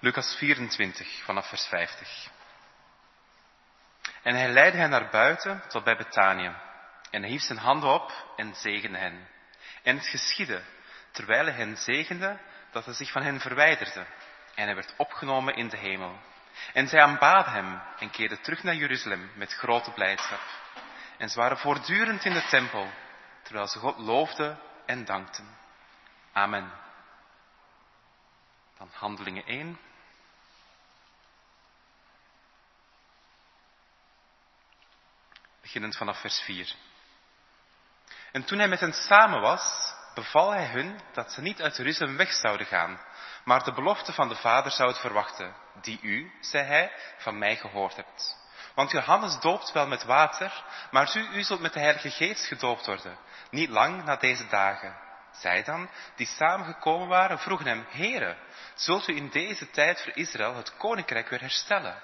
Lucas 24 vanaf vers 50. En hij leidde hen naar buiten tot bij Betanië. En hij hief zijn handen op en zegende hen. En het geschiedde, terwijl hij hen zegende, dat hij zich van hen verwijderde. En hij werd opgenomen in de hemel. En zij aanbaden hem en keerden terug naar Jeruzalem met grote blijdschap. En ze waren voortdurend in de tempel, terwijl ze God loofden en dankten. Amen. Dan handelingen 1. Beginnend vanaf vers 4. En toen hij met hen samen was, beval hij hun dat ze niet uit Jeruzalem weg zouden gaan, maar de belofte van de Vader zouden verwachten, die u, zei hij, van mij gehoord hebt. Want Johannes doopt wel met water, maar u, u zult met de Heilige Geest gedoopt worden, niet lang na deze dagen. Zij dan, die samengekomen waren, vroegen hem, Heere, zult u in deze tijd voor Israël het koninkrijk weer herstellen?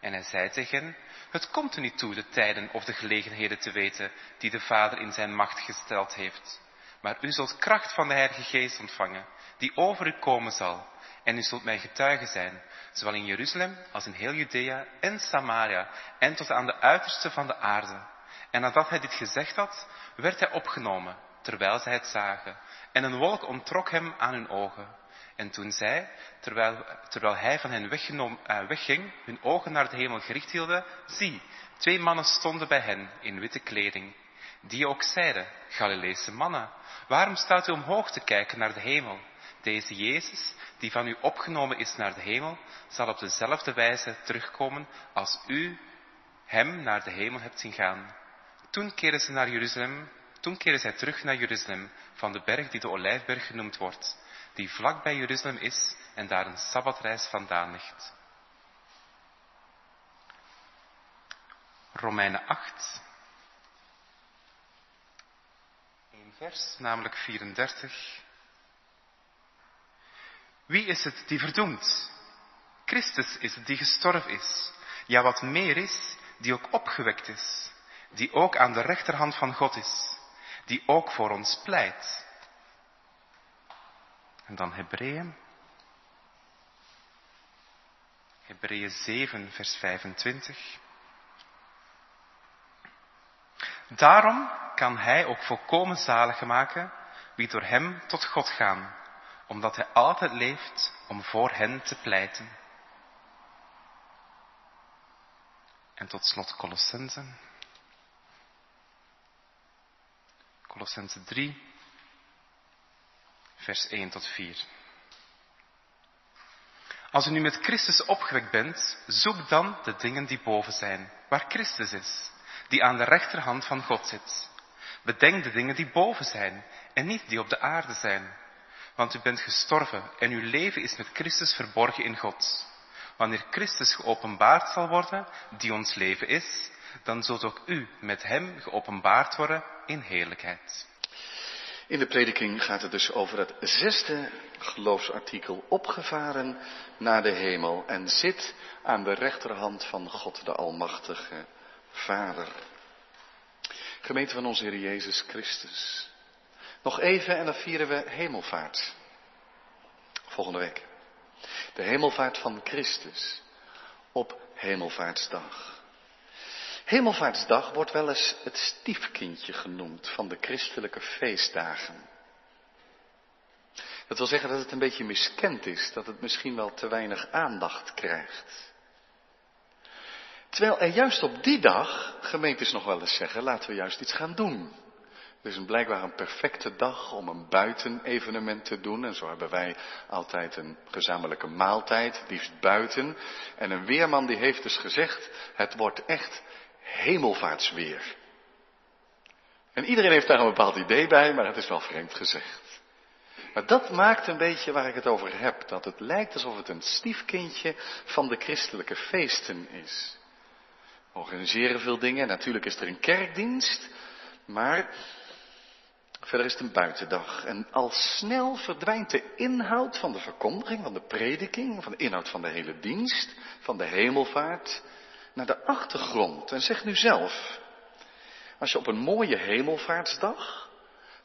En hij zei tegen hen, het komt er niet toe de tijden of de gelegenheden te weten die de Vader in zijn macht gesteld heeft. Maar u zult kracht van de Heilige Geest ontvangen, die over u komen zal. En u zult mij getuigen zijn, zowel in Jeruzalem als in heel Judea en Samaria en tot aan de uiterste van de aarde. En nadat hij dit gezegd had, werd hij opgenomen, terwijl zij het zagen. En een wolk ontrok hem aan hun ogen. En toen zij, terwijl, terwijl hij van hen uh, wegging, hun ogen naar de hemel gericht hielden, zie, twee mannen stonden bij hen in witte kleding, die ook zeiden, Galileese mannen, waarom staat u omhoog te kijken naar de hemel? Deze Jezus, die van u opgenomen is naar de hemel, zal op dezelfde wijze terugkomen als u hem naar de hemel hebt zien gaan. Toen keren ze naar Jeruzalem, toen keren zij terug naar Jeruzalem, van de berg die de Olijfberg genoemd wordt die vlak bij Jeruzalem is en daar een sabbatreis vandaan ligt. Romeinen 8. Een vers, namelijk 34. Wie is het die verdoemt? Christus is het die gestorven is. Ja, wat meer is, die ook opgewekt is. Die ook aan de rechterhand van God is. Die ook voor ons pleit. En dan Hebreeën. Hebreeën 7, vers 25. Daarom kan hij ook volkomen zalig maken wie door hem tot God gaan, omdat hij altijd leeft om voor hen te pleiten. En tot slot Colossense. Colossense 3, vers 1 tot 4. Als u nu met Christus opgewekt bent, zoek dan de dingen die boven zijn, waar Christus is, die aan de rechterhand van God zit. Bedenk de dingen die boven zijn en niet die op de aarde zijn. Want u bent gestorven en uw leven is met Christus verborgen in God. Wanneer Christus geopenbaard zal worden, die ons leven is, dan zult ook u met hem geopenbaard worden in heerlijkheid. In de prediking gaat het dus over het zesde geloofsartikel opgevaren naar de hemel en zit aan de rechterhand van God de Almachtige Vader. Gemeente van onze Heer Jezus Christus. Nog even en dan vieren we hemelvaart. Volgende week. De hemelvaart van Christus op hemelvaartsdag. Hemelvaartsdag wordt wel eens het stiefkindje genoemd van de christelijke feestdagen. Dat wil zeggen dat het een beetje miskend is, dat het misschien wel te weinig aandacht krijgt. Terwijl er juist op die dag gemeentes nog wel eens zeggen, laten we juist iets gaan doen. Het is een blijkbaar een perfecte dag om een buitenevenement te doen. En zo hebben wij altijd een gezamenlijke maaltijd, liefst buiten. En een weerman die heeft dus gezegd, het wordt echt hemelvaartsweer. En iedereen heeft daar een bepaald idee bij, maar het is wel vreemd gezegd. Maar dat maakt een beetje waar ik het over heb. Dat het lijkt alsof het een stiefkindje van de christelijke feesten is. We organiseren veel dingen. Natuurlijk is er een kerkdienst. Maar verder is het een buitendag. En al snel verdwijnt de inhoud van de verkondiging, van de prediking, van de inhoud van de hele dienst, van de hemelvaart naar de achtergrond. En zeg nu zelf, als je op een mooie hemelvaartsdag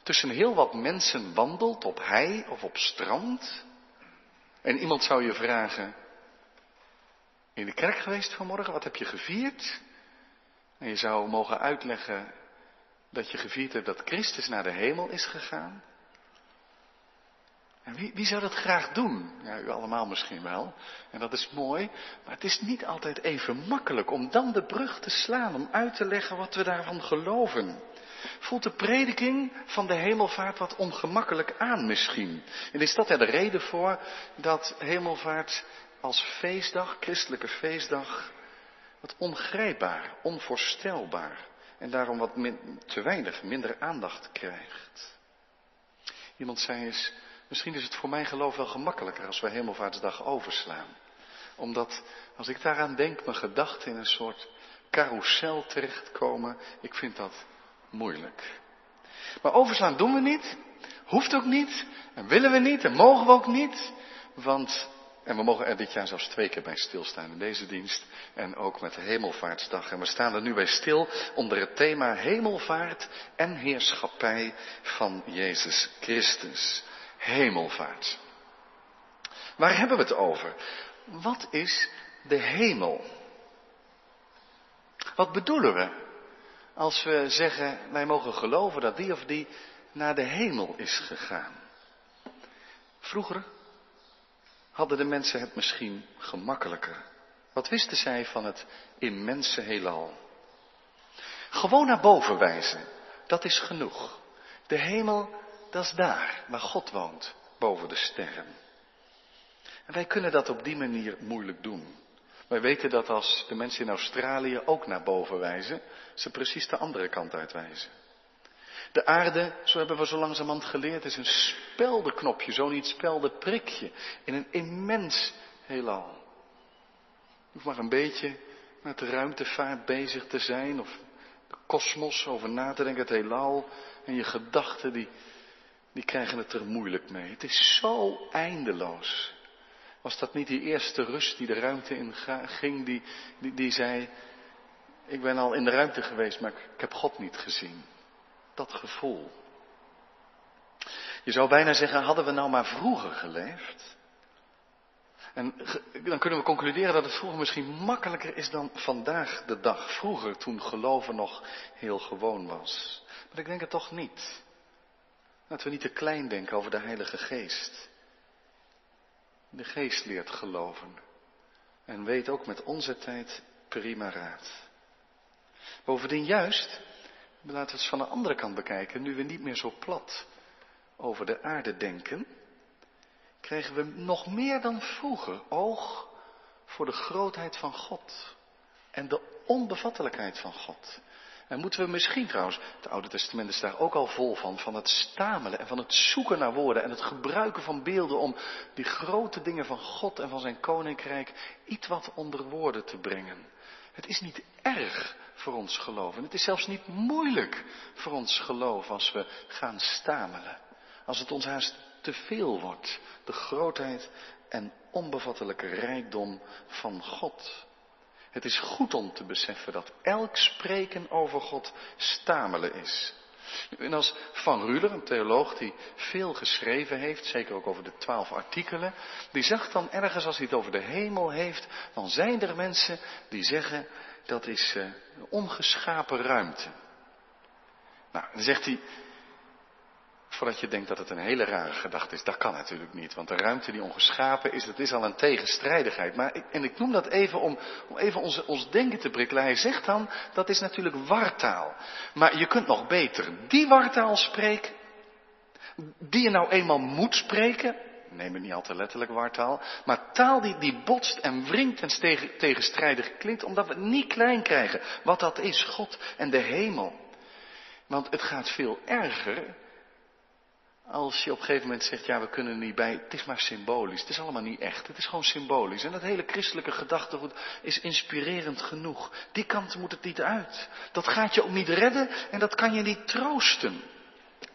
tussen heel wat mensen wandelt op hei of op strand, en iemand zou je vragen, in de kerk geweest vanmorgen? Wat heb je gevierd? En je zou mogen uitleggen dat je gevierd hebt dat Christus naar de hemel is gegaan. Wie, wie zou dat graag doen? Ja, u allemaal misschien wel. En dat is mooi. Maar het is niet altijd even makkelijk om dan de brug te slaan, om uit te leggen wat we daarvan geloven. Voelt de prediking van de hemelvaart wat ongemakkelijk aan misschien? En is dat er de reden voor dat hemelvaart als feestdag, christelijke feestdag, wat ongrijpbaar, onvoorstelbaar en daarom wat te weinig, minder aandacht krijgt? Iemand zei eens, misschien is het voor mijn geloof wel gemakkelijker als we hemelvaartsdag overslaan. Omdat, als ik daaraan denk, mijn gedachten in een soort carousel terechtkomen. Ik vind dat moeilijk. Maar overslaan doen we niet, hoeft ook niet, en willen we niet, en mogen we ook niet, want, en we mogen er dit jaar zelfs twee keer bij stilstaan in deze dienst, en ook met de Hemelvaartsdag. En we staan er nu bij stil onder het thema Hemelvaart en Heerschappij van Jezus Christus. Hemelvaart. Waar hebben we het over? Wat is de hemel? Wat bedoelen we als we zeggen, wij mogen geloven dat die of die naar de hemel is gegaan. Vroeger hadden de mensen het misschien gemakkelijker. Wat wisten zij van het immense heelal? Gewoon naar boven wijzen, dat is genoeg. De hemel, dat is daar, waar God woont, boven de sterren. En wij kunnen dat op die manier moeilijk doen. Wij weten dat als de mensen in Australië ook naar boven wijzen, ze precies de andere kant uitwijzen. De aarde, zo hebben we zo langzamerhand geleerd, is een speldenknopje, zo niet speldenprikje in een immens heelal. Je hoeft maar een beetje met de ruimtevaart bezig te zijn of de kosmos over na te denken, het heelal en je gedachten die, die krijgen het er moeilijk mee. Het is zo eindeloos. Was dat niet die eerste rust die de ruimte in ging, die, die, die zei, ik ben al in de ruimte geweest, maar ik heb God niet gezien. Dat gevoel. Je zou bijna zeggen, hadden we nou maar vroeger geleefd? En dan kunnen we concluderen dat het vroeger misschien makkelijker is dan vandaag de dag. Vroeger, toen geloven nog heel gewoon was. Maar ik denk het toch niet. Dat we niet te klein denken over de Heilige Geest. De geest leert geloven. En weet ook met onze tijd prima raad. Bovendien juist, laten we het van de andere kant bekijken, nu we niet meer zo plat over de aarde denken, krijgen we nog meer dan vroeger oog voor de grootheid van God en de onbevattelijkheid van God. En moeten we misschien trouwens, het Oude Testament is daar ook al vol van, van het stamelen en van het zoeken naar woorden en het gebruiken van beelden om die grote dingen van God en van zijn koninkrijk iets wat onder woorden te brengen. Het is niet erg voor ons geloof en het is zelfs niet moeilijk voor ons geloof als we gaan stamelen. Als het ons haast te veel wordt, de grootheid en onbevattelijke rijkdom van God. Het is goed om te beseffen dat elk spreken over God stamelen is. En als Van Ruler, een theoloog die veel geschreven heeft, zeker ook over de twaalf artikelen, die zegt dan ergens als hij het over de hemel heeft, dan zijn er mensen die zeggen dat is uh, ongeschapen ruimte. Nou, dan zegt hij, Voordat je denkt dat het een hele rare gedachte is. Dat kan natuurlijk niet. Want de ruimte die ongeschapen is, dat is al een tegenstrijdigheid. Maar ik, en ik noem dat even om, om even onze, ons denken te prikkelen. Hij zegt dan, dat is natuurlijk wartaal. Maar je kunt nog beter die wartaal spreken. Die je nou eenmaal moet spreken. Neem het niet al te letterlijk wartaal. Maar taal die, die botst en wringt en tegen, tegenstrijdig klinkt. Omdat we het niet klein krijgen. Wat dat is, God en de hemel. Want het gaat veel erger als je op een gegeven moment zegt, ja, we kunnen er niet bij, het is maar symbolisch. Het is allemaal niet echt, het is gewoon symbolisch. En dat hele christelijke gedachtegoed is inspirerend genoeg. Die kant moet het niet uit. Dat gaat je ook niet redden en dat kan je niet troosten.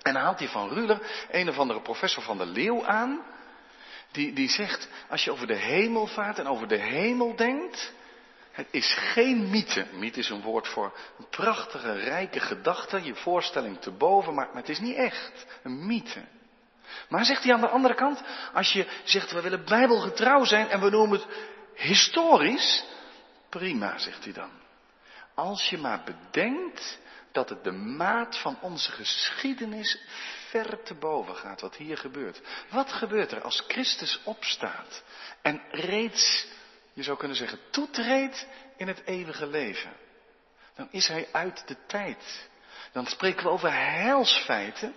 En dan haalt hij van Ruler, een of andere professor van de Leeuw aan, die, die zegt, als je over de hemel vaart en over de hemel denkt, het is geen mythe. Mythe is een woord voor een prachtige, rijke gedachte, je voorstelling te boven, maar, het is niet echt. Een mythe. Maar zegt hij aan de andere kant, als je zegt we willen bijbelgetrouw zijn en we noemen het historisch? Prima, zegt hij dan. Als je maar bedenkt dat het de maat van onze geschiedenis ver te boven gaat wat hier gebeurt. Wat gebeurt er als Christus opstaat en reeds, je zou kunnen zeggen, toetreedt in het eeuwige leven? Dan is hij uit de tijd. Dan spreken we over heilsfeiten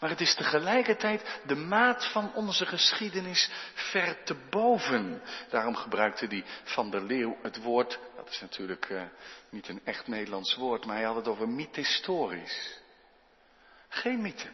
maar het is tegelijkertijd de maat van onze geschiedenis ver te boven. Daarom gebruikte hij van der Leeuw het woord, dat is natuurlijk uh, niet een echt Nederlands woord, maar hij had het over mythistorisch. Geen mythe.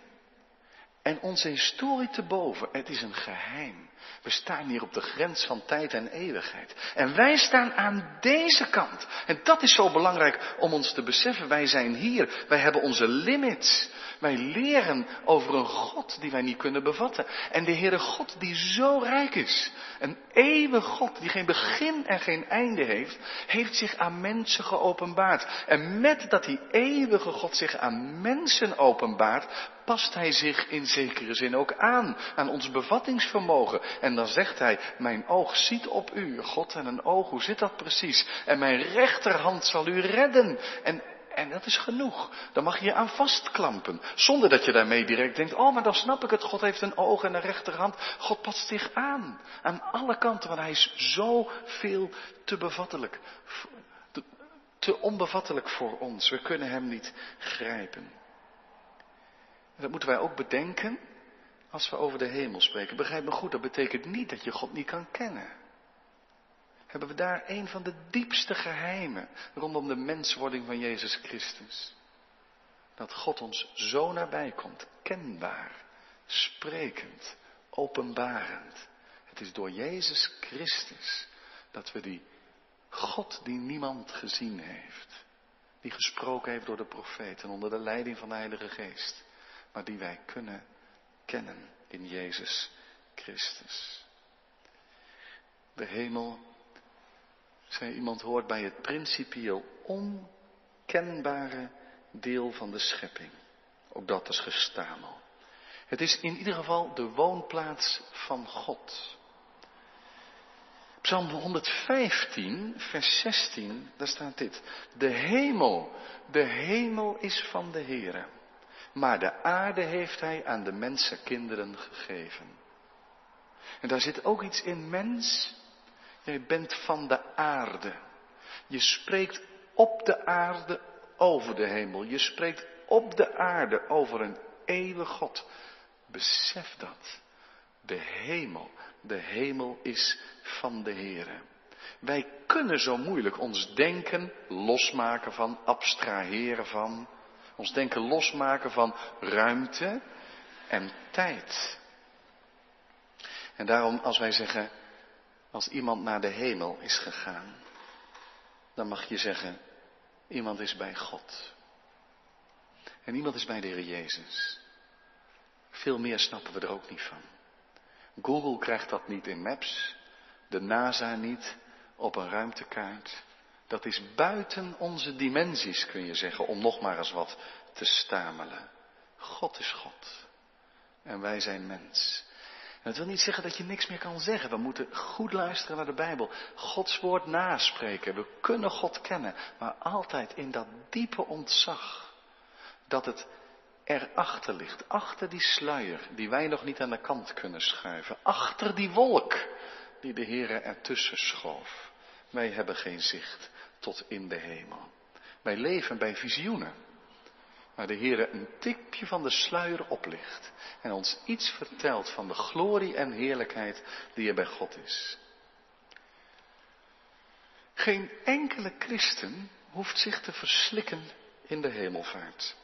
En onze historie te boven, het is een geheim. We staan hier op de grens van tijd en eeuwigheid. En wij staan aan deze kant. En dat is zo belangrijk om ons te beseffen. Wij zijn hier. Wij hebben onze limits. Wij leren over een God die wij niet kunnen bevatten. En de Heere God die zo rijk is. Een eeuwig God die geen begin en geen einde heeft. Heeft zich aan mensen geopenbaard. En met dat die eeuwige God zich aan mensen openbaart. Past hij zich in zekere zin ook aan. Aan ons bevattingsvermogen. En dan zegt hij, mijn oog ziet op u, God en een oog, hoe zit dat precies? En mijn rechterhand zal u redden. En, en dat is genoeg. Dan mag je je aan vastklampen. Zonder dat je daarmee direct denkt, oh maar dan snap ik het, God heeft een oog en een rechterhand. God past zich aan. Aan alle kanten, want hij is zo veel te bevattelijk. Te onbevattelijk voor ons. We kunnen hem niet grijpen. Dat moeten wij ook bedenken als we over de hemel spreken, begrijp me goed, dat betekent niet dat je God niet kan kennen. Hebben we daar een van de diepste geheimen rondom de menswording van Jezus Christus? Dat God ons zo nabij komt, kenbaar, sprekend, openbarend. Het is door Jezus Christus dat we die God die niemand gezien heeft, die gesproken heeft door de profeten onder de leiding van de Heilige Geest, maar die wij kunnen kennen in Jezus Christus. De hemel, zei iemand, hoort bij het principieel onkenbare deel van de schepping. Ook dat is gestamel. Het is in ieder geval de woonplaats van God. Psalm 115, vers 16, daar staat dit. De hemel, de hemel is van de Heere maar de aarde heeft hij aan de mensenkinderen gegeven. En daar zit ook iets in, mens. Jij bent van de aarde. Je spreekt op de aarde over de hemel. Je spreekt op de aarde over een eeuwig God. Besef dat. De hemel, de hemel is van de Heere. Wij kunnen zo moeilijk ons denken losmaken van, abstraheren van, ons denken losmaken van ruimte en tijd. En daarom als wij zeggen, als iemand naar de hemel is gegaan, dan mag je zeggen, iemand is bij God. En iemand is bij de Heer Jezus. Veel meer snappen we er ook niet van. Google krijgt dat niet in Maps, de NASA niet op een ruimtekaart. Dat is buiten onze dimensies, kun je zeggen, om nog maar eens wat te stamelen. God is God. En wij zijn mens. En dat wil niet zeggen dat je niks meer kan zeggen. We moeten goed luisteren naar de Bijbel. Gods woord naspreken. We kunnen God kennen. Maar altijd in dat diepe ontzag. Dat het erachter ligt. Achter die sluier die wij nog niet aan de kant kunnen schuiven. Achter die wolk die de Heer ertussen schoof. Wij hebben geen zicht tot in de hemel. Wij leven bij visioenen. Maar de Heer een tipje van de sluier oplicht en ons iets vertelt van de glorie en heerlijkheid die er bij God is. Geen enkele christen hoeft zich te verslikken in de hemelvaart.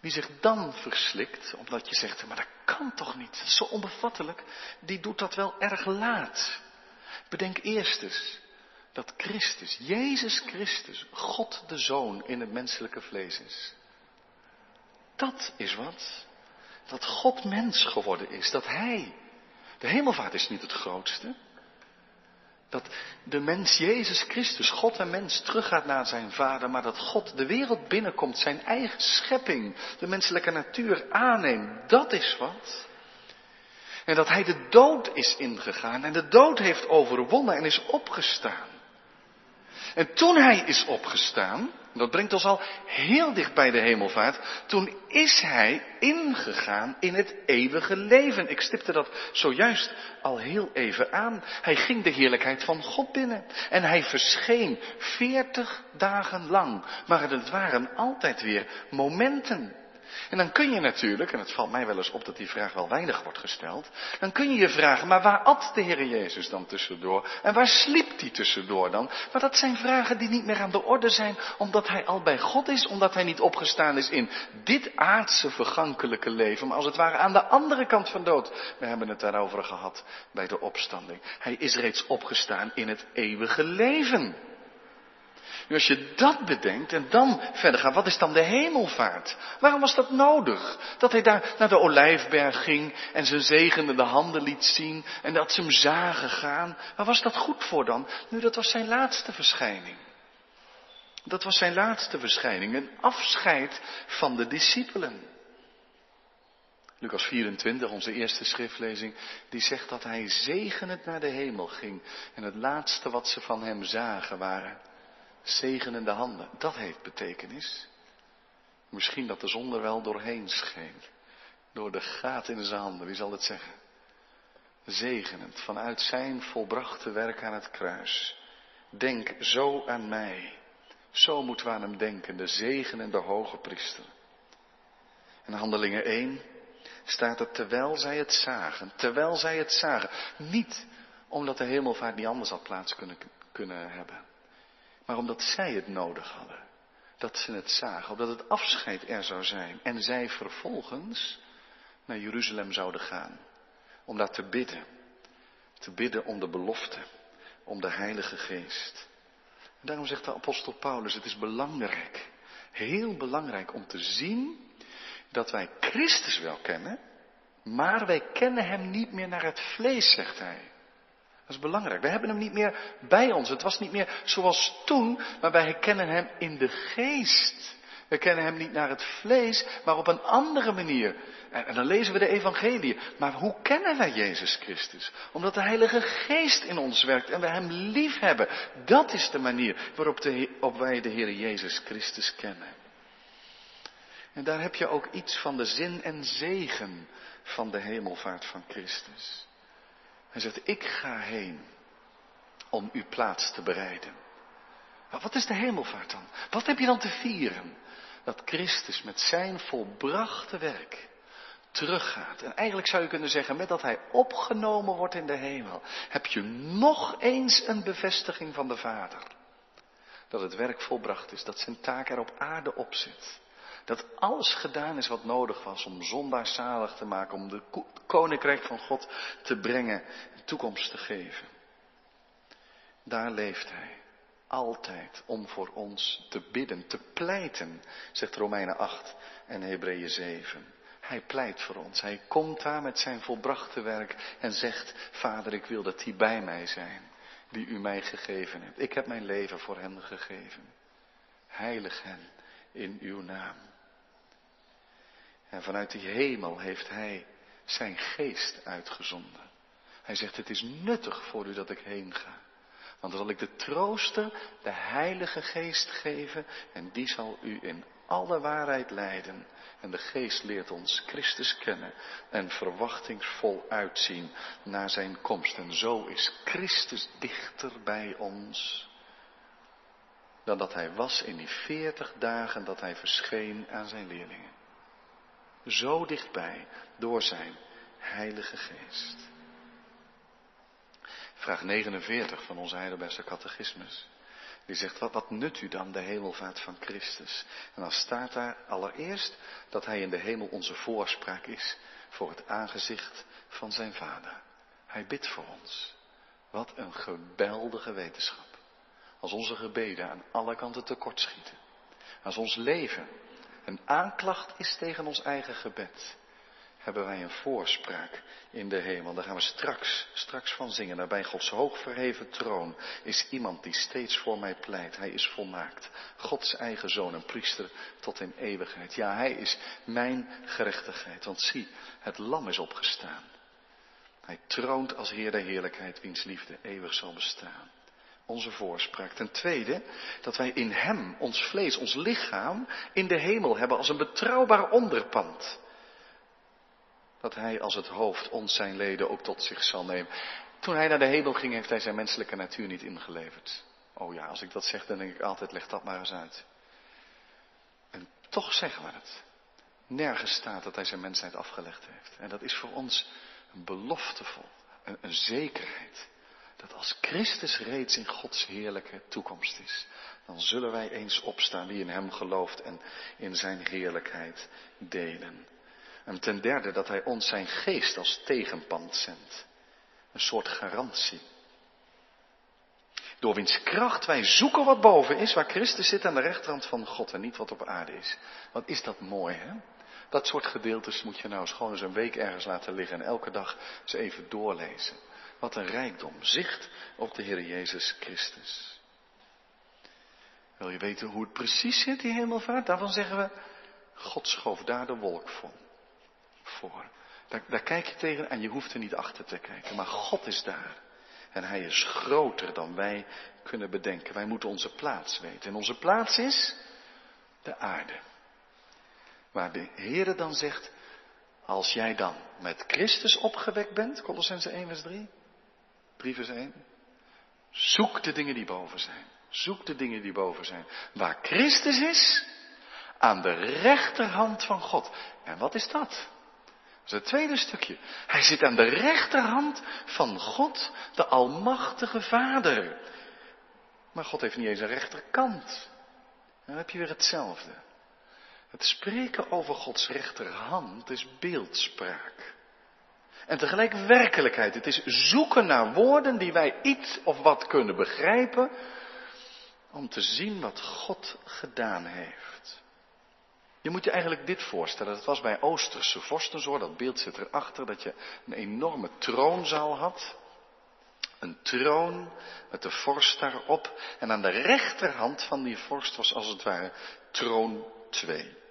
Wie zich dan verslikt, omdat je zegt, maar dat kan toch niet, dat is zo onbevattelijk, die doet dat wel erg laat. Bedenk eerst eens dat Christus, Jezus Christus, God de Zoon in het menselijke vlees is. Dat is wat. Dat God mens geworden is. Dat Hij. De hemelvaart is niet het grootste. Dat de mens Jezus Christus, God en mens, teruggaat naar zijn vader, maar dat God de wereld binnenkomt, zijn eigen schepping, de menselijke natuur aanneemt. Dat is wat. En dat hij de dood is ingegaan en de dood heeft overwonnen en is opgestaan. En toen hij is opgestaan, dat brengt ons al heel dicht bij de hemelvaart, toen is hij ingegaan in het eeuwige leven. Ik stipte dat zojuist al heel even aan. Hij ging de heerlijkheid van God binnen en hij verscheen veertig dagen lang. Maar het waren altijd weer momenten. En dan kun je natuurlijk, en het valt mij wel eens op dat die vraag wel weinig wordt gesteld, dan kun je je vragen, maar waar at de Heer Jezus dan tussendoor? En waar sliep hij tussendoor dan? Maar dat zijn vragen die niet meer aan de orde zijn, omdat hij al bij God is, omdat hij niet opgestaan is in dit aardse vergankelijke leven, maar als het ware aan de andere kant van dood. We hebben het daarover gehad bij de opstanding. Hij is reeds opgestaan in het eeuwige leven. Nu als je dat bedenkt en dan verder gaat, wat is dan de hemelvaart? Waarom was dat nodig? Dat hij daar naar de olijfberg ging en zijn zegenende handen liet zien en dat ze hem zagen gaan. Waar was dat goed voor dan? Nu, dat was zijn laatste verschijning. Dat was zijn laatste verschijning, een afscheid van de discipelen. Lucas 24, onze eerste schriftlezing, die zegt dat hij zegenend naar de hemel ging. En het laatste wat ze van hem zagen waren zegenende handen. Dat heeft betekenis. Misschien dat de zon er wel doorheen scheen. Door de gaten in zijn handen, wie zal het zeggen? Zegenend vanuit zijn volbrachte werk aan het kruis. Denk zo aan mij. Zo moeten we aan hem denken, de zegenende hoge priester. En handelingen 1 staat er terwijl zij het zagen. Terwijl zij het zagen. Niet omdat de hemelvaart niet anders had plaats kunnen, kunnen hebben maar omdat zij het nodig hadden. Dat ze het zagen, omdat het afscheid er zou zijn. En zij vervolgens naar Jeruzalem zouden gaan. Om daar te bidden. Te bidden om de belofte. Om de Heilige Geest. En daarom zegt de apostel Paulus, het is belangrijk. Heel belangrijk om te zien dat wij Christus wel kennen. Maar wij kennen Hem niet meer naar het vlees, zegt hij. Dat is belangrijk. We hebben hem niet meer bij ons. Het was niet meer zoals toen, maar wij herkennen hem in de geest. We kennen hem niet naar het vlees, maar op een andere manier. En, dan lezen we de evangelie. Maar hoe kennen wij Jezus Christus? Omdat de Heilige Geest in ons werkt en we hem lief hebben. Dat is de manier waarop op wij de Heer Jezus Christus kennen. En daar heb je ook iets van de zin en zegen van de hemelvaart van Christus. Hij zegt, ik ga heen om uw plaats te bereiden. Maar wat is de hemelvaart dan? Wat heb je dan te vieren? Dat Christus met zijn volbrachte werk teruggaat. En eigenlijk zou je kunnen zeggen, met dat hij opgenomen wordt in de hemel, heb je nog eens een bevestiging van de Vader. Dat het werk volbracht is, dat zijn taak er op aarde op zit. Dat alles gedaan is wat nodig was om zondaar zalig te maken, om de koninkrijk van God te brengen en toekomst te geven. Daar leeft hij. Altijd om voor ons te bidden, te pleiten, zegt Romeinen 8 en Hebreeën 7. Hij pleit voor ons. Hij komt daar met zijn volbrachte werk en zegt, Vader, ik wil dat die bij mij zijn, die u mij gegeven hebt. Ik heb mijn leven voor hen gegeven. Heilig hen in uw naam. En vanuit die hemel heeft hij zijn geest uitgezonden. Hij zegt, het is nuttig voor u dat ik heen ga. Want dan zal ik de trooster, de heilige geest geven en die zal u in alle waarheid leiden. En de geest leert ons Christus kennen en verwachtingsvol uitzien naar zijn komst. En zo is Christus dichter bij ons dan dat hij was in die veertig dagen dat hij verscheen aan zijn leerlingen zo dichtbij door zijn Heilige Geest. Vraag 49 van onze Heidelbergse catechismus. Die zegt, wat, wat nut u dan de hemelvaart van Christus? En dan staat daar allereerst dat hij in de hemel onze voorspraak is voor het aangezicht van zijn Vader. Hij bidt voor ons. Wat een geweldige wetenschap. Als onze gebeden aan alle kanten tekortschieten. Als ons leven een aanklacht is tegen ons eigen gebed, hebben wij een voorspraak in de hemel. Daar gaan we straks, straks van zingen. Daar bij Gods hoogverheven troon is iemand die steeds voor mij pleit. Hij is volmaakt. Gods eigen zoon, een priester tot in eeuwigheid. Ja, hij is mijn gerechtigheid. Want zie, het lam is opgestaan. Hij troont als Heer der heerlijkheid, wiens liefde eeuwig zal bestaan. Onze voorspraak. Ten tweede, dat wij in Hem, ons vlees, ons lichaam, in de hemel hebben als een betrouwbaar onderpand. Dat Hij als het hoofd ons zijn leden ook tot zich zal nemen. Toen Hij naar de hemel ging, heeft Hij zijn menselijke natuur niet ingeleverd. Oh ja, als ik dat zeg, dan denk ik altijd, leg dat maar eens uit. En toch zeggen we het. Nergens staat dat Hij zijn mensheid afgelegd heeft. En dat is voor ons een beloftevol, een, een zekerheid. Dat als Christus reeds in Gods heerlijke toekomst is, dan zullen wij eens opstaan wie in Hem gelooft en in Zijn heerlijkheid delen. En ten derde dat Hij ons Zijn geest als tegenpand zendt. Een soort garantie. Door wiens kracht wij zoeken wat boven is, waar Christus zit aan de rechterhand van God en niet wat op aarde is. Wat is dat mooi, hè? Dat soort gedeeltes moet je nou eens gewoon eens een week ergens laten liggen en elke dag eens even doorlezen. Wat een rijkdom. Zicht op de Heer Jezus Christus. Wil je weten hoe het precies zit, die hemelvaart? Daarvan zeggen we, God schoof daar de wolk voor. Daar, daar kijk je tegen en je hoeft er niet achter te kijken. Maar God is daar. En Hij is groter dan wij kunnen bedenken. Wij moeten onze plaats weten. En onze plaats is de aarde. Waar de Heere dan zegt, als jij dan met Christus opgewekt bent, Colossense 1 vers 3, 3 vers 1, zoek de dingen die boven zijn. Zoek de dingen die boven zijn. Waar Christus is, aan de rechterhand van God. En wat is dat? Dat is het tweede stukje. Hij zit aan de rechterhand van God, de Almachtige Vader. Maar God heeft niet eens een rechterkant. Dan heb je weer hetzelfde. Het spreken over Gods rechterhand is beeldspraak. En tegelijk werkelijkheid. Het is zoeken naar woorden die wij iets of wat kunnen begrijpen. Om te zien wat God gedaan heeft. Je moet je eigenlijk dit voorstellen. Dat was bij Oosterse vorsten zo. Dat beeld zit erachter. Dat je een enorme troonzaal had. Een troon met de vorst daarop. En aan de rechterhand van die vorst was als het ware troon 2.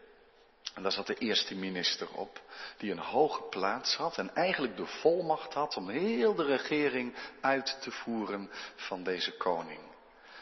En daar zat de eerste minister op, die een hoge plaats had en eigenlijk de volmacht had om heel de regering uit te voeren van deze koning.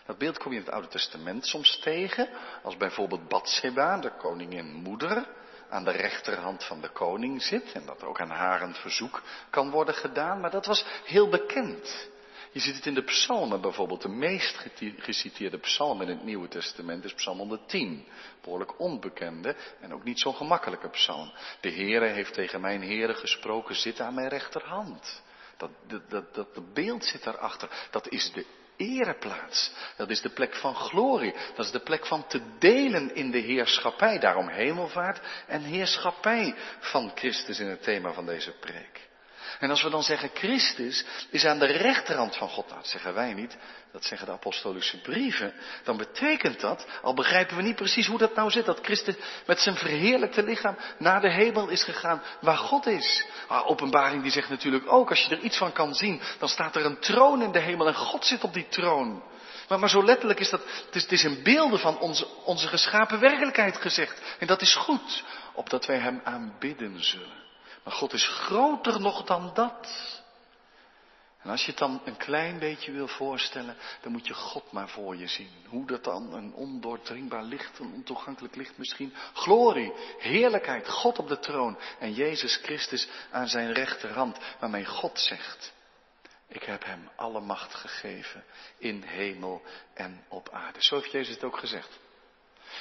Dat beeld kom je in het Oude Testament soms tegen, als bijvoorbeeld Bathsheba, de koningin moeder, aan de rechterhand van de koning zit en dat ook aan haar een verzoek kan worden gedaan, maar dat was heel bekend. Je ziet het in de psalmen bijvoorbeeld. De meest geciteerde psalm in het Nieuwe Testament is psalm 110. Behoorlijk onbekende en ook niet zo'n gemakkelijke psalm. De Heere heeft tegen mijn Heere gesproken, zit aan mijn rechterhand. Dat, dat, dat, beeld zit daarachter. Dat is de ereplaats. Dat is de plek van glorie. Dat is de plek van te delen in de heerschappij. Daarom hemelvaart en heerschappij van Christus in het thema van deze preek. En als we dan zeggen Christus is aan de rechterhand van God, nou dat zeggen wij niet, dat zeggen de apostolische brieven, dan betekent dat, al begrijpen we niet precies hoe dat nou zit, dat Christus met zijn verheerlijkte lichaam naar de hemel is gegaan waar God is. Maar openbaring die zegt natuurlijk ook, als je er iets van kan zien, dan staat er een troon in de hemel en God zit op die troon. Maar, maar zo letterlijk is dat, het is, het is in beelden van onze, onze geschapen werkelijkheid gezegd. En dat is goed, opdat wij Hem aanbidden zullen. Maar God is groter nog dan dat. En als je het dan een klein beetje wil voorstellen, dan moet je God maar voor je zien. Hoe dat dan een ondoordringbaar licht, een ontoegankelijk licht misschien. Glorie, heerlijkheid, God op de troon en Jezus Christus aan zijn rechterhand, waarmee God zegt, ik heb hem alle macht gegeven in hemel en op aarde. Zo heeft Jezus het ook gezegd.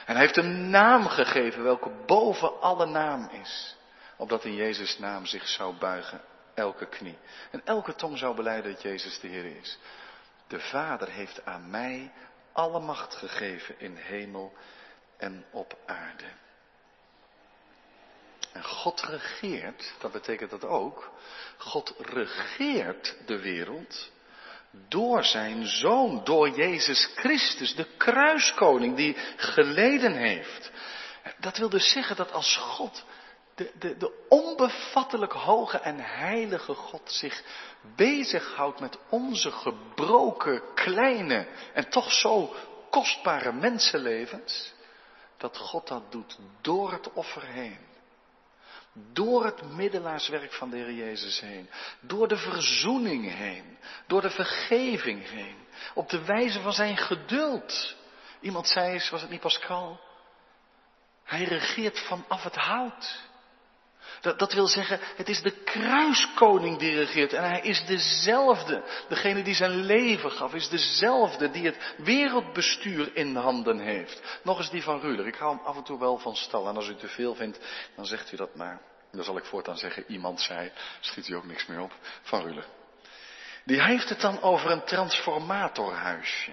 En hij heeft een naam gegeven welke boven alle naam is opdat in Jezus' naam zich zou buigen elke knie. En elke tong zou beleiden dat Jezus de Heer is. De Vader heeft aan mij alle macht gegeven in hemel en op aarde. En God regeert, dat betekent dat ook, God regeert de wereld door zijn zoon, door Jezus Christus, de kruiskoning die geleden heeft. Dat wil dus zeggen dat als God de, de, de onbevattelijk hoge en heilige God zich bezighoudt met onze gebroken, kleine en toch zo kostbare mensenlevens, dat God dat doet door het offer heen. Door het middelaarswerk van de Heer Jezus heen. Door de verzoening heen. Door de vergeving heen. Op de wijze van zijn geduld. Iemand zei eens, was het niet Pascal? Hij regeert vanaf het hout. Dat, dat, wil zeggen, het is de kruiskoning die regeert. En hij is dezelfde. Degene die zijn leven gaf, is dezelfde die het wereldbestuur in handen heeft. Nog eens die van Ruler. Ik hou hem af en toe wel van stal. En als u te veel vindt, dan zegt u dat maar. Dan zal ik voortaan zeggen, iemand zei, schiet u ook niks meer op, van Ruler. Die heeft het dan over een transformatorhuisje.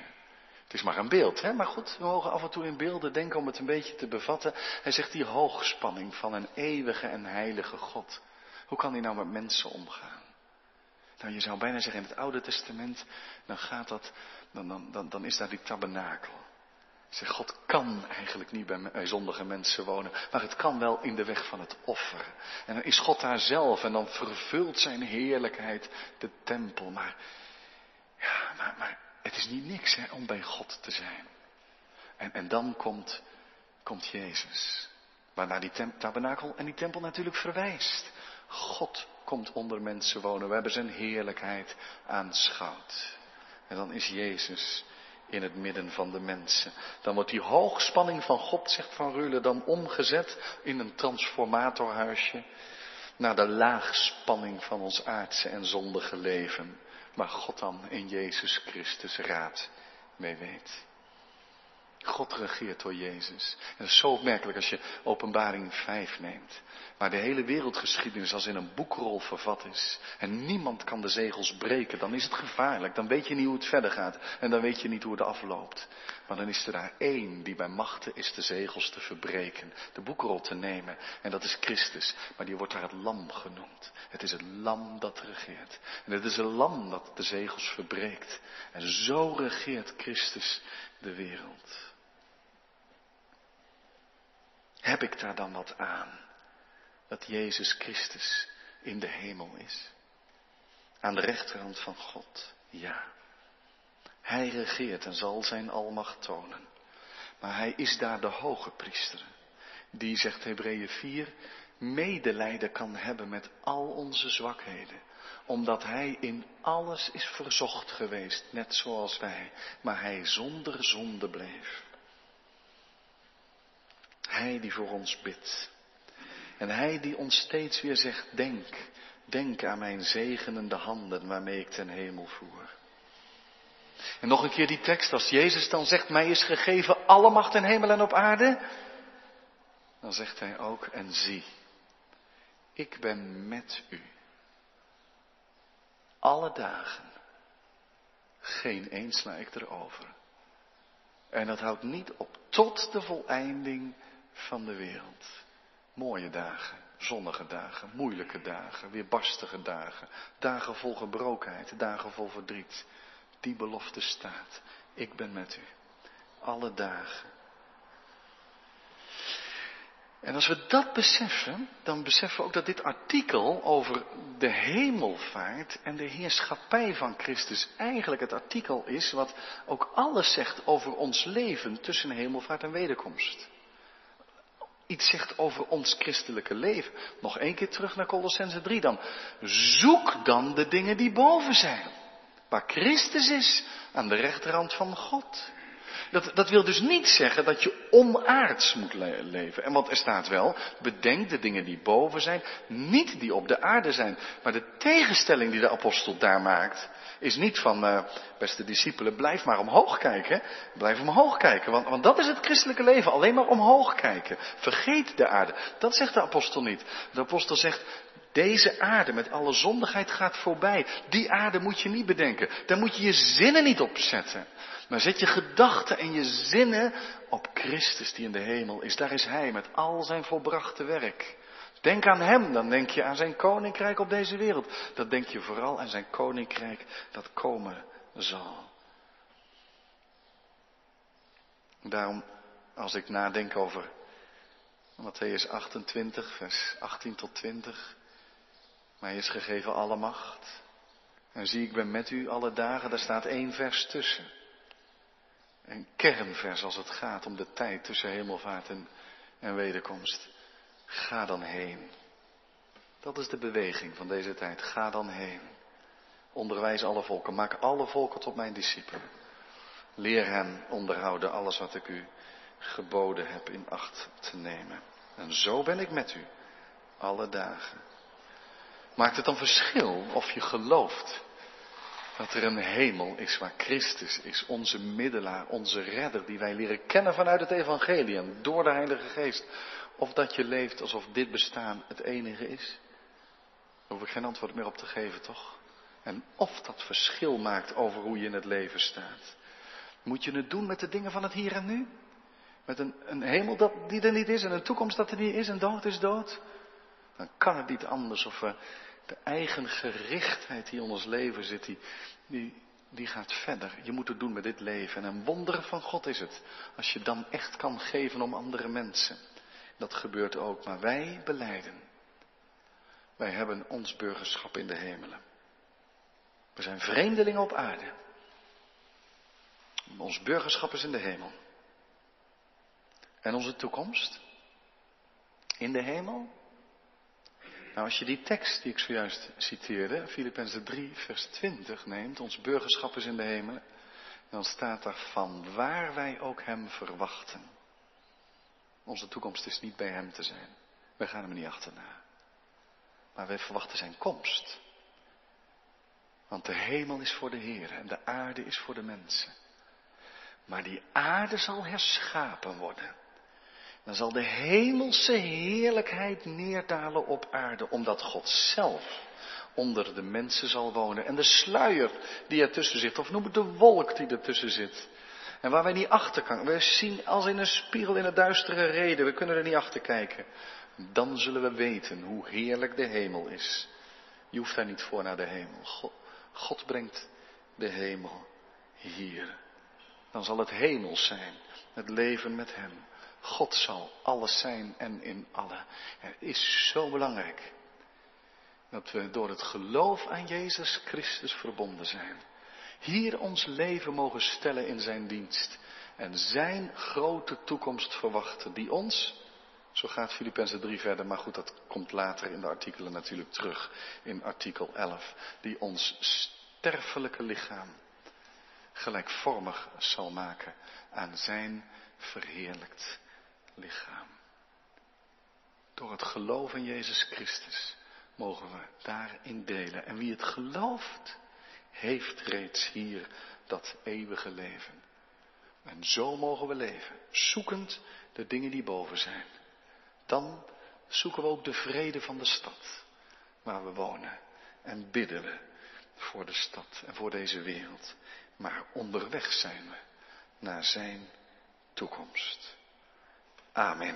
Het is maar een beeld, hè? maar goed, we mogen af en toe in beelden denken om het een beetje te bevatten. Hij zegt die hoogspanning van een eeuwige en heilige God. Hoe kan hij nou met mensen omgaan? Nou, je zou bijna zeggen in het Oude Testament, dan gaat dat, dan, dan, dan, is daar die tabernakel. Zeg, God kan eigenlijk niet bij zondige mensen wonen, maar het kan wel in de weg van het offer. En dan is God daar zelf en dan vervult zijn heerlijkheid de tempel. Maar, ja, maar het is niet niks hè, om bij God te zijn. En, en dan komt, komt Jezus. Waarnaar die tabernakel en die tempel natuurlijk verwijst. God komt onder mensen wonen. We hebben zijn heerlijkheid aanschouwd. En dan is Jezus in het midden van de mensen. Dan wordt die hoogspanning van God, zegt Van Rulen, dan omgezet in een transformatorhuisje naar de laagspanning van ons aardse en zondige leven waar God dan in Jezus Christus raad mee weet. God regeert door Jezus. En dat is zo opmerkelijk als je openbaring 5 neemt. Waar de hele wereldgeschiedenis als in een boekrol vervat is. En niemand kan de zegels breken. Dan is het gevaarlijk. Dan weet je niet hoe het verder gaat. En dan weet je niet hoe het afloopt. Maar dan is er daar één die bij machten is de zegels te verbreken. De boekrol te nemen. En dat is Christus. Maar die wordt daar het lam genoemd. Het is het lam dat regeert. En het is een lam dat de zegels verbreekt. En zo regeert Christus de wereld. Heb ik daar dan wat aan? Dat Jezus Christus in de hemel is. Aan de rechterhand van God, ja. Hij regeert en zal zijn almacht tonen. Maar hij is daar de hoge priester. Die, zegt Hebreeën 4, medelijden kan hebben met al onze zwakheden. Omdat hij in alles is verzocht geweest, net zoals wij. Maar hij zonder zonde bleef. Hij die voor ons bidt. En hij die ons steeds weer zegt, denk, denk aan mijn zegenende handen waarmee ik ten hemel voer. En nog een keer die tekst, als Jezus dan zegt, mij is gegeven alle macht in hemel en op aarde, dan zegt hij ook, en zie, ik ben met u. Alle dagen. Geen een sla ik erover. En dat houdt niet op tot de voleinding van de wereld. Mooie dagen, zonnige dagen, moeilijke dagen, weerbarstige dagen, dagen vol gebrokenheid, dagen vol verdriet. Die belofte staat. Ik ben met u. Alle dagen. En als we dat beseffen, dan beseffen we ook dat dit artikel over de hemelvaart en de heerschappij van Christus eigenlijk het artikel is wat ook alles zegt over ons leven tussen hemelvaart en wederkomst iets zegt over ons christelijke leven. Nog één keer terug naar Colossense 3 dan. Zoek dan de dingen die boven zijn. Waar Christus is, aan de rechterhand van God. Dat, dat wil dus niet zeggen dat je onaards moet leven. En want er staat wel, bedenk de dingen die boven zijn, niet die op de aarde zijn. Maar de tegenstelling die de apostel daar maakt, is niet van, uh, beste discipelen, blijf maar omhoog kijken. Blijf omhoog kijken, want, want dat is het christelijke leven, alleen maar omhoog kijken. Vergeet de aarde. Dat zegt de apostel niet. De apostel zegt, deze aarde met alle zondigheid gaat voorbij. Die aarde moet je niet bedenken. Daar moet je je zinnen niet op zetten. Maar zet je gedachten en je zinnen op Christus die in de hemel is. Daar is Hij met al zijn volbrachte werk. Denk aan Hem, dan denk je aan zijn koninkrijk op deze wereld. Dat denk je vooral aan zijn koninkrijk dat komen zal. Daarom, als ik nadenk over Matthäus 28, vers 18 tot 20. Mij is gegeven alle macht. En zie, ik ben met u alle dagen, daar staat één vers tussen. Een kernvers als het gaat om de tijd tussen hemelvaart en, en wederkomst. Ga dan heen. Dat is de beweging van deze tijd. Ga dan heen. Onderwijs alle volken. Maak alle volken tot mijn discipelen. Leer hen onderhouden alles wat ik u geboden heb in acht te nemen. En zo ben ik met u alle dagen. Maakt het dan verschil of je gelooft dat er een hemel is waar Christus is, onze middelaar, onze redder, die wij leren kennen vanuit het evangelie en door de Heilige Geest. Of dat je leeft alsof dit bestaan het enige is. Daar hoef ik geen antwoord meer op te geven, toch? En of dat verschil maakt over hoe je in het leven staat. Moet je het doen met de dingen van het hier en nu? Met een, een hemel dat, die er niet is en een toekomst dat er niet is en dood is dood? Dan kan het niet anders of de eigen gerichtheid die in ons leven zit, die, die, die gaat verder. Je moet het doen met dit leven. En een wonder van God is het. Als je dan echt kan geven om andere mensen. Dat gebeurt ook. Maar wij beleiden. Wij hebben ons burgerschap in de hemelen. We zijn vreemdelingen op aarde. Ons burgerschap is in de hemel. En onze toekomst? In de hemel? Nou, als je die tekst die ik zojuist citeerde, Filippenzen 3, vers 20 neemt, ons burgerschap is in de hemel, dan staat er van waar wij ook Hem verwachten. Onze toekomst is niet bij Hem te zijn. Wij gaan Hem niet achterna. Maar wij verwachten Zijn komst. Want de hemel is voor de Heer en de aarde is voor de mensen. Maar die aarde zal herschapen worden. Dan zal de hemelse heerlijkheid neerdalen op aarde, omdat God zelf onder de mensen zal wonen. En de sluier die ertussen zit, of noem het de wolk die ertussen zit. En waar wij niet achter kunnen. We zien als in een spiegel in het duistere reden. We kunnen er niet achter kijken. Dan zullen we weten hoe heerlijk de hemel is. Je hoeft daar niet voor naar de hemel. God, God brengt de hemel hier. Dan zal het hemel zijn. Het leven met Hem. God zal alles zijn en in alle. Het is zo belangrijk dat we door het geloof aan Jezus Christus verbonden zijn. Hier ons leven mogen stellen in zijn dienst. En zijn grote toekomst verwachten, die ons, zo gaat Filippenzen 3 verder, maar goed, dat komt later in de artikelen natuurlijk terug, in artikel 11, die ons sterfelijke lichaam gelijkvormig zal maken aan zijn verheerlijkt lichaam. Door het geloof in Jezus Christus mogen we daarin delen. En wie het gelooft, heeft reeds hier dat eeuwige leven. En zo mogen we leven, zoekend de dingen die boven zijn. Dan zoeken we ook de vrede van de stad waar we wonen. En bidden we voor de stad en voor deze wereld. Maar onderweg zijn we naar zijn toekomst. Amen.